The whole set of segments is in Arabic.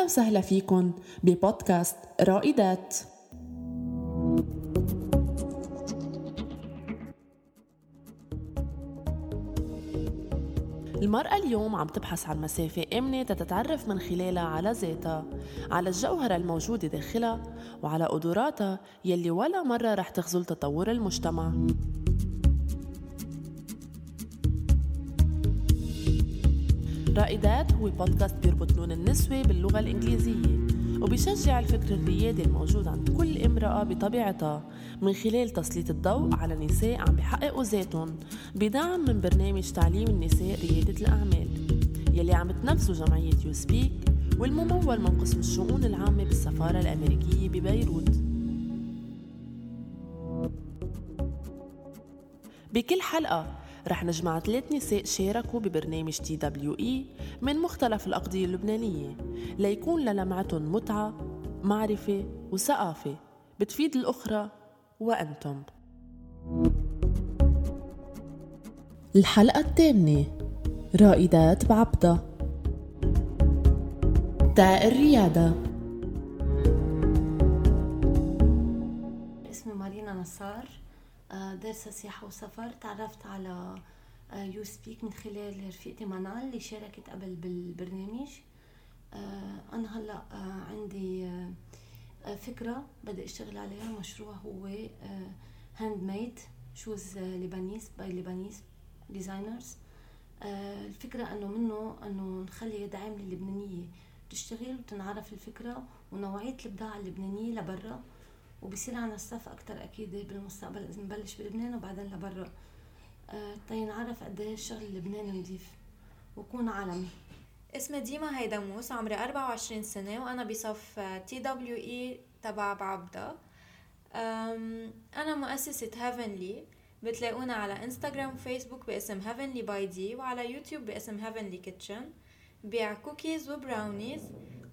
أهلا وسهلا فيكن ببودكاست رائدات. المرأة اليوم عم تبحث عن مسافة آمنة تتعرف من خلالها على ذاتها على الجوهرة الموجودة داخلها وعلى قدراتها يلي ولا مرة رح تخزل تطور المجتمع. رائدات هو بودكاست بيربط لون النسوة باللغة الإنجليزية وبيشجع الفكر الريادي الموجود عند كل امرأة بطبيعتها. من خلال تسليط الضوء على نساء عم بيحققوا ذاتهم بدعم من برنامج تعليم النساء ريادة الأعمال. يلي عم تنفذه جمعية يو سبيك والممول من قسم الشؤون العامة بالسفارة الأمريكية ببيروت. بكل حلقة رح نجمع ثلاث نساء شاركوا ببرنامج TWE من مختلف الأقضية اللبنانية ليكون للمعتهم متعة معرفة وثقافة. بتفيد الأخرى وأنتم. الحلقة الثامنة رائدات بعبدة. تاء الريادة. اسمي مارينا نصار. دارسة سياحة وسفر. تعرفت على you آه، speak من خلال رفيقتي منال اللي شاركت قبل بالبرنامج. آه، أنا هلا عندي فكرة بدي أشتغل عليها. مشروع هو handmade shoes Lebanese by Lebanese designers الفكرة أنه منه أنه نخلي يد عاملة لبنانية تشتغل وتنعرف الفكرة ونوعية الإبداع اللبنانية لبرا. وبصير عنا staff أكثر أكيد بالمستقبل إذا نبلش بلبنان وبعدين لبرا. تينعرف قد إيه الشغل اللبناني نضيف وكون عالمي. اسمي ديما هيدموس عمري 24 سنة وأنا بصف TWE تبع بعبدة. أنا مؤسسة Heavenly بتلاقونا على انستغرام وفيسبوك باسم Heavenly by D وعلى يوتيوب باسم Heavenly Kitchen بيع cookies و brownies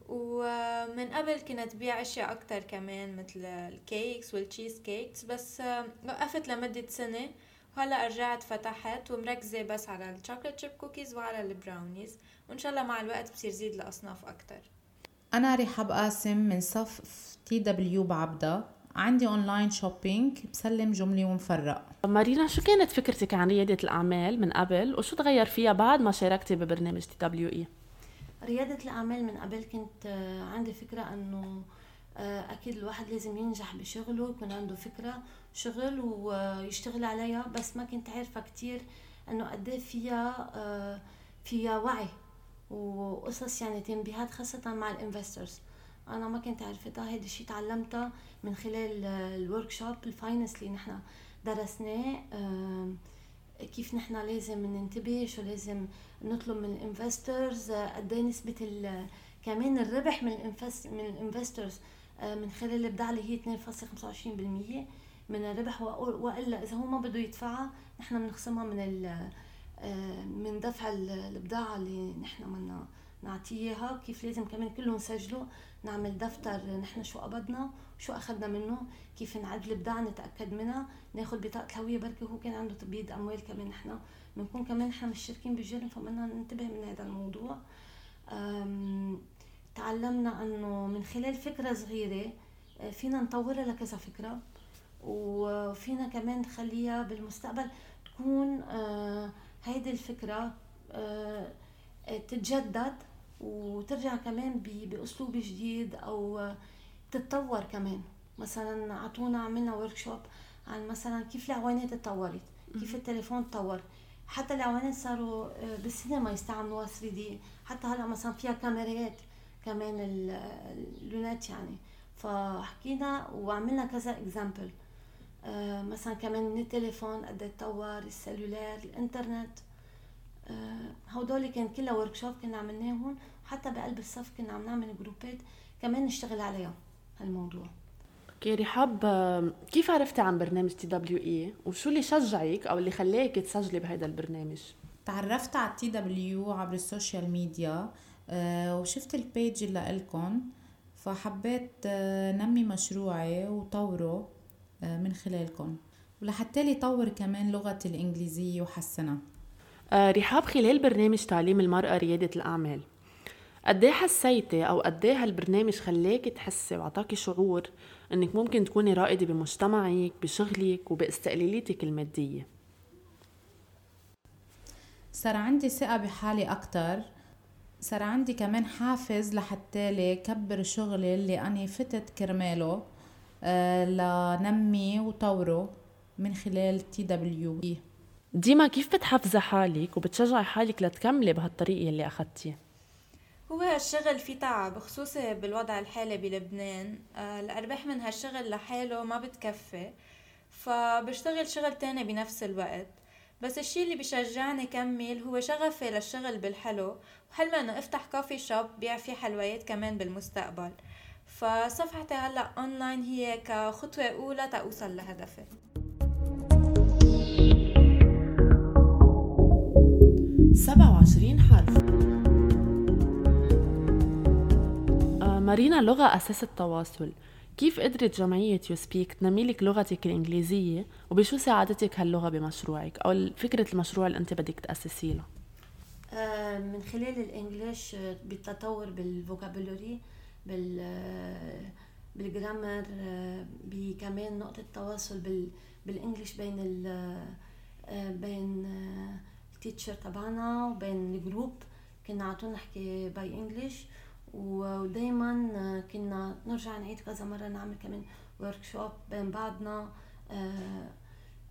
ومن قبل كنت بيع أشياء أكتر كمان مثل ال cakes وال cheesecakes بس وقفت لمدة سنة وهلأ رجعت فتحت ومركزة بس على ال chocolate chip cookies وعلى البراونيز وإن شاء الله مع الوقت بصير زيد الاصناف أكتر. أنا رحاب قاسم من صف TW بعبدة. عندي online shopping بسلم جملة ومفرق. مارينا شو كانت فكرتك عن ريادة الأعمال من قبل وشو تغير فيها بعد ما شاركتي ببرنامج TWE؟ ريادة الأعمال من قبل كنت آه، عندي فكرة أنه آه، أكيد الواحد لازم ينجح بشغله يكون عنده فكرة شغل ويشتغل عليها بس ما كنت عارفة كتير أنه قد إيه فيها آه، فيها وعي وقصص يعني تنبيهات خاصة مع ال investors أنا ما كنت عرفتها هيدا الشيء تعلمتها من خلال ال workshop ال finance اللي نحن درسناه كيف نحن لازم ننتبه شو لازم نطلب من ال investors قد إيه نسبة كمان الربح من ال invest من ال investors آه، من خلال الإبداع اللي هي 2.25% من الربح وإلا إذا هو ما بده يدفعها نحن بنخصمها من آه، من دفع الإبداع اللي نحن بدنا نعطيه اياها كيف لازم كمان كله نسجله نعمل دفتر نحن شو قبضنا شو أخذنا منه كيف نعد الابداع نتأكد منها ناخذ بطاقة الهويه بركي هو كان عنده تبييض أموال كمان نحن. بنكون كمان نحن مشتركين بالجرم فبدنا ننتبه من هذا الموضوع. تعلمنا إنه من خلال فكرة صغيرة آه، فينا نطورها لكذا فكرة. وفينا كمان نخليها بالمستقبل تكون آه، هيدي الفكرة آه، تتجدد وترجع كمان بأسلوب جديد أو تتطور كمان. مثلا أعطونا عملنا workshop عن مثلا كيف العوانات تطورت كيف التليفون تطور. حتى العوانات صاروا آه، بالسينما يستعملوها 3D حتى هلأ مثلا فيها كاميرات كمان اللونات يعني. فحكينا وعملنا كذا example آه، مثلا كمان من التليفون قد تطور ال cellular الإنترنت. هودول كان كلها workshop كنا عملناهم حتى بقلب الصف كنا عم نعمل جروبات كمان نشتغل عليها هالموضوع. okay رحاب كيف عرفتي عن برنامج TWE وشو اللي شجعك أو اللي خلاك تسجلي بهذا البرنامج؟ تعرفت على TW عبر ال social media آه، وشفت ال page اللي لكم فحبيت آه، نمي مشروعي وطوره من خلالكم ولحتى لي طور كمان لغتي الإنجليزية وحسنها. آه، رحاب خلال برنامج تعليم المرأة ريادة الأعمال. قديه حسيتي أو قديه هالبرنامج خلاكي تحسي وعطاكي شعور إنك ممكن تكوني رائدة بمجتمعك بشغلك وباستقلاليتك المادية؟ صار عندي ثقة بحالي أكتر. صار عندي كمان حافز لحتى لي كبر شغلي اللي أنا فتت كرماله آه لنمي وطوره من خلال TWI ديما كيف بتحفزي حالك وبتشجعي حالك لتكملي بهالطريق اللي أخدتيه؟ هو هالشغل فيه تعب خصوصي بالوضع الحالي بلبنان. آه، الأرباح من هالشغل لحاله ما بتكفي فبشتغل شغل تاني بنفس الوقت. بس الشي اللي بشجعني كمل هو شغفي للشغل بالحلو وحلمي إنه أفتح coffee shop بيع فيه حلويات كمان بالمستقبل. فصفحتي هلأ اونلاين هي كخطوة أولى تأوصل لهدفي. سبعة وعشرين حرف. آه مارينا لغة أساس التواصل. كيف قدرت جمعية You Speak تنمي لك لغتك الإنجليزية؟ وبشو ساعدتك هاللغة بمشروعك؟ أو فكرة المشروع اللي أنت بدك تأسسي له؟ آه، من خلال ال English آه، بالتطور بال vocabulary بال بال grammar بكمان نقطة تواصل بال بال English بين ال بين ال teacher تبعنا وبين ال group كنا عطونا نحكي by English ودايما كنا نرجع نعيد كذا مرة نعمل كمان workshop بين بعضنا. آه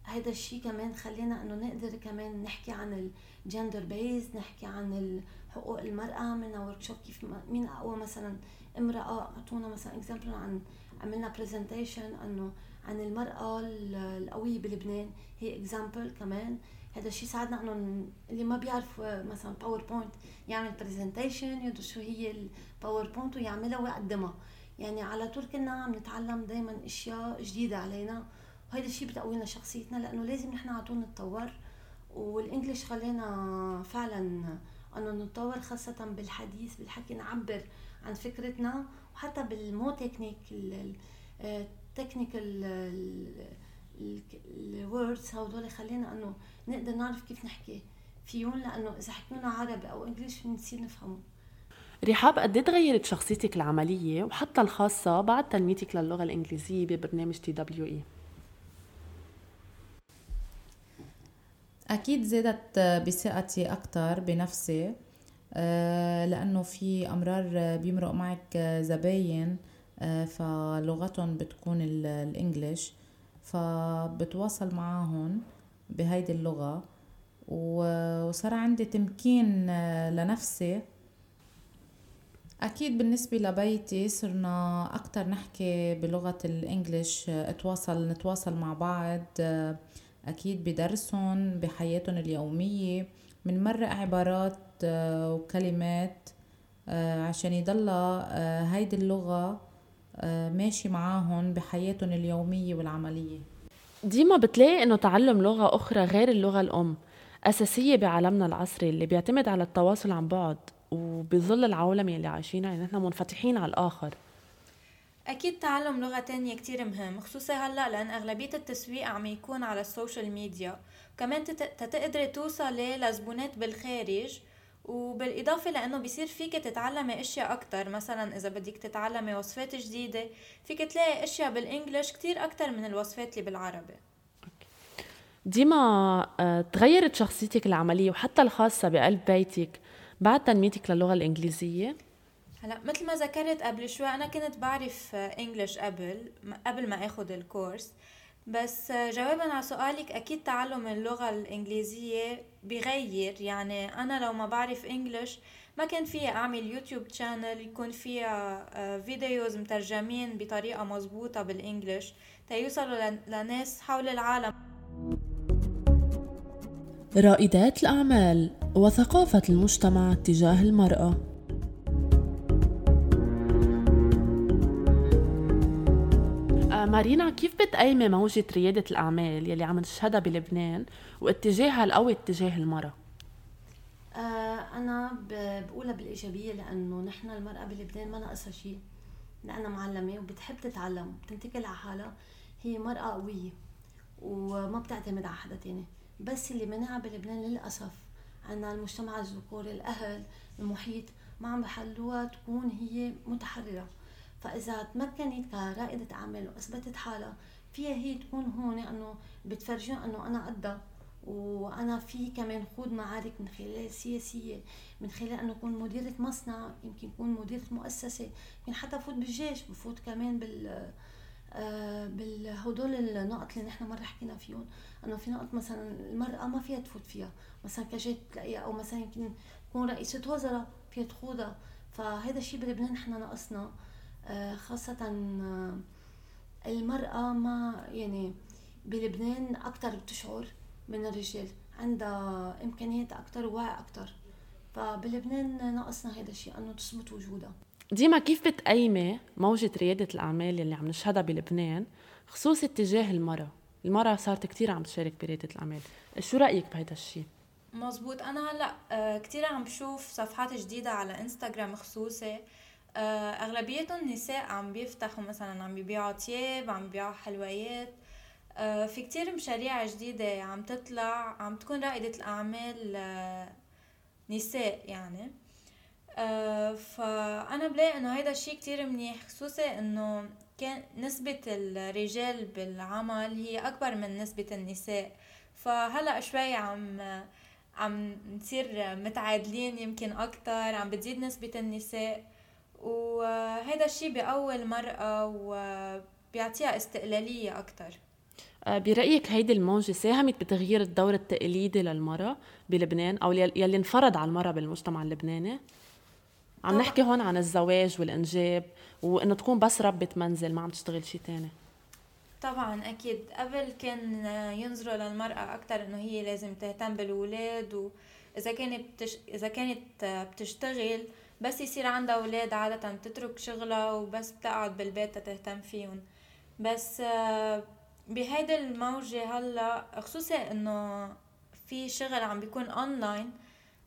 هيدا الشيء كمان خلينا إنه نقدر كمان نحكي عن ال gender base نحكي عن حقوق المرأة عملنا workshop كيف مين أقوى مثلا امرأة أعطونا مثلا example عن عملنا presentation إنه عن المرأة القوية بلبنان هي example كمان. هذا الشيء ساعدنا انه اللي ما بيعرف مثلا PowerPoint يعمل presentation يدرس شو هي ال PowerPoint ويعملها ويقدمها. يعني على طول كنا عم نتعلم دائما أشياء جديدة علينا. وهذا الشيء بتقوي لنا شخصيتنا لأنه لازم نحن على طول نتطور. وال English خلينا فعلا إنه نتطور خاصة بالحديث بالحكي نعبر عن فكرتنا. وحتى بالمو تكنيك التكنيكال الوردز هدول خلينا إنه نقدر نعرف كيف نحكي فيهم لأنه إذا حكينا عربي أو English بنصير نفهمه رحاب قد إيه تغيرت شخصيتك العملية وحتى الخاصة بعد تنميتك للغة الإنجليزية ببرنامج TWI؟ أكيد زادت بثقتي أكتر بنفسي آه، لأنه في أمرار بيمرق معك زباين آه، فلغتهم بتكون الإنجليش فبتواصل معاهم بهيدي اللغة. وصار عندي تمكين آه، لنفسي. أكيد بالنسبة لبيتي صرنا أكتر نحكي بلغة الإنجليش اتواصل نتواصل مع بعض أكيد بدرسهم بحياتهم اليومية. من مرة عبارات آه، وكلمات آه، عشان يضلها هيدي اللغة ماشي معاهم بحياتهم اليومية والعملية. ديما بتلاقي إنه تعلم لغة أخرى غير اللغة الأم أساسية بعالمنا العصري اللي بيعتمد على التواصل عن بعد وبظل العولمة اللي عايشينها يعني نحن منفتحين على الآخر. أكيد تعلم لغة تانية كتير مهم خصوصا هلأ لأن أغلبية التسويق عم يكون على السوشيال ميديا. وكمان تقدري توصلي لزبونات بالخارج وبالإضافة لأنه بصير فيك تتعلمي أشياء أكتر مثلا إذا بدك تتعلمي وصفات جديدة فيك تلاقي أشياء بالإنجليش كتير أكتر من الوصفات اللي بالعربي ديما آه، تغيرت شخصيتك العملية وحتى الخاصة بقلب بيتك بعد تنميتك للغة الإنجليزية؟ هلا مثل ما ذكرت قبل شوي أنا كنت بعرف إنجليش قبل قبل ما أخذ الكورس بس جوابا على سؤالك أكيد تعلم اللغة الإنجليزية بغير. يعني أنا لو ما بعرف English ما كان فيها أعمل YouTube channel يكون فيها آه، videos مترجمين بطريقة مزبوطة بال English تيوصلوا لناس حول العالم. رائدات الأعمال وثقافة المجتمع تجاه المرأة. مارينا كيف بتقيمي موجة ريادة الأعمال يلي عم نشهدها بلبنان واتجاهها القوي اتجاه المرأة؟ آه أنا بقولها بالإيجابية لأنه نحن المرأة بلبنان ما ناقصها شيء لأنها معلمة وبتحب تتعلم وبتنتكل على حالها هي مرأة قوية وما بتعتمد على حدا تاني. بس اللي منعها بلبنان للأسف عنا المجتمع الذكوري الأهل المحيط ما عم بحلوها تكون هي متحررة. فإذا تمكنت كرائدة أعمال وأثبتت حالها فيها هي تكون هون أنه بتفرجيهم أنه أنا قدها. وأنا في كمان خوض معارك من خلال سياسية من خلال إنه أكون مديرة مصنع يمكن أكون مديرة مؤسسة يمكن حتى فوت بالجيش بفوت كمان بال آه بالهدول النقط اللي نحن مرة حكينا فيهم. إنه في نقط مثلا المرأة ما فيها تفوت فيها. مثلا كجيت تلاقيها أو مثلا يمكن تكون رئيسة وزراء فيها تخوضها. فهذا الشيء بلبنان نحن ناقصنا. آه خاصة آه المرأة ما يعني بلبنان أكثر بتشعر من الرجال عندها إمكانيات أكثر ووعي أكثر فبلبنان ناقصنا هذا الشيء أنه تثبت وجودها. ديما كيف بتقيمي موجة ريادة الأعمال اللي عم نشهدها بلبنان خصوصي اتجاه المرأة؟ المرأة صارت كتير عم تشارك بريادة الأعمال. شو رأيك بهذا الشيء؟ مزبوط أنا هلأ آه، كتير عم بشوف صفحات جديدة على إنستغرام خصوصي آه، أغلبيتهم نساء عم بيفتحوا مثلا عم بيبيعوا تياب عم بيبيعوا حلويات. آه، في كتير مشاريع جديدة عم تطلع عم تكون رائدة الأعمال آه، نساء يعني. فأنا بلاقي إنه هيدا الشي كتير منيح خصوصي إنه كان نسبة الرجال بالعمل هي أكبر من نسبة النساء. فهلأ شوي عم عم نصير متعادلين يمكن أكتر عم بتزيد نسبة النساء. وهذا الشي بقوي المرأة وبيعطيها استقلالية أكتر آه، برأيك هيدي الموجة ساهمت بتغيير الدور التقليدي للمرأة بلبنان أو يلي انفرض على المرأة بالمجتمع اللبناني؟ عم طبعا. نحكي هون عن الزواج والإنجاب وإنه تكون بس ربة منزل ما عم تشتغل شيء تاني طبعا أكيد قبل كان ينظروا للمرأة أكثر إنه هي لازم تهتم بالولاد وإذا كانت بتش... إذا كانت بتشتغل بس يصير عندها أولاد عادة بتترك شغلها وبس بتقعد بالبيت تهتم فيهم. بس بهيدي الموجة هلا خصوصي إنه في شغل عم بيكون اونلاين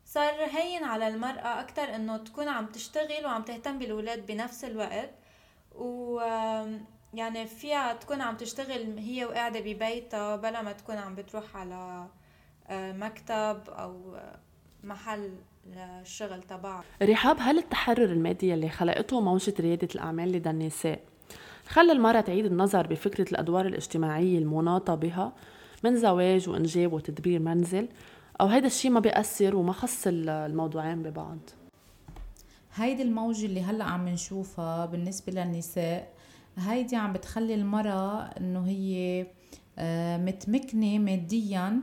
صار هين على المرأة أكتر إنه تكون عم تشتغل وعم تهتم بالولاد بنفس الوقت. و يعني فيها تكون عم تشتغل هي وقاعدة ببيتها بلا ما تكون عم بتروح على آه، مكتب أو محل. للشغل تبعها رحاب هل التحرر المادي اللي خلقته موجة ريادة الأعمال لدى النساء خلى المرأة تعيد النظر بفكرة الأدوار الاجتماعية المناطة بها من زواج وإنجاب وتدبير منزل أو هيدا الشيء ما بيأثر وما خص الموضوعين ببعض؟ هيدي الموجة اللي هلأ عم نشوفها بالنسبة للنساء هيدي عم بتخلي المرأة إنه هي آه، متمكنة ماديا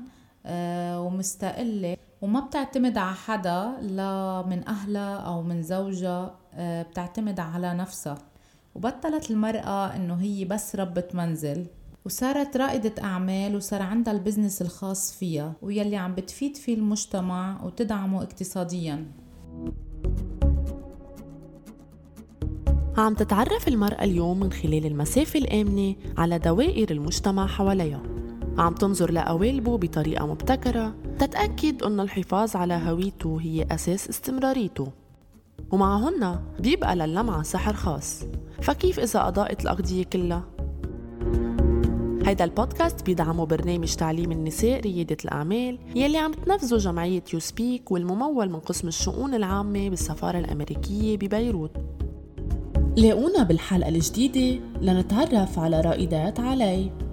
ومستقلة وما بتعتمد على حدا لا من أهلها أو من زوجها آه، بتعتمد على نفسها. وبطلت المرأة إنه هي بس ربة منزل. وصارت رائدة أعمال وصار عندها البزنس الخاص فيها ويلي عم بتفيد فيه المجتمع وتدعمه اقتصاديا. عم تتعرف المرأة اليوم من خلال المسافة الآمنة على دوائر المجتمع حواليها. عم تنظر لقوالبه بطريقة مبتكرة تتأكد أن الحفاظ على هويته هي أساس استمراريته. ومعهن بيبقى للمعة سحر خاص. فكيف إذا أضاءت الأغذية كلها؟ هيدا البودكاست بيدعمه برنامج تعليم النساء ريادة الأعمال يلي عم تنفذه جمعية يو سبيك والممول من قسم الشؤون العامة بالسفارة الأمريكية ببيروت. لاقونا بالحلقة الجديدة لنتعرف على رائدات علي.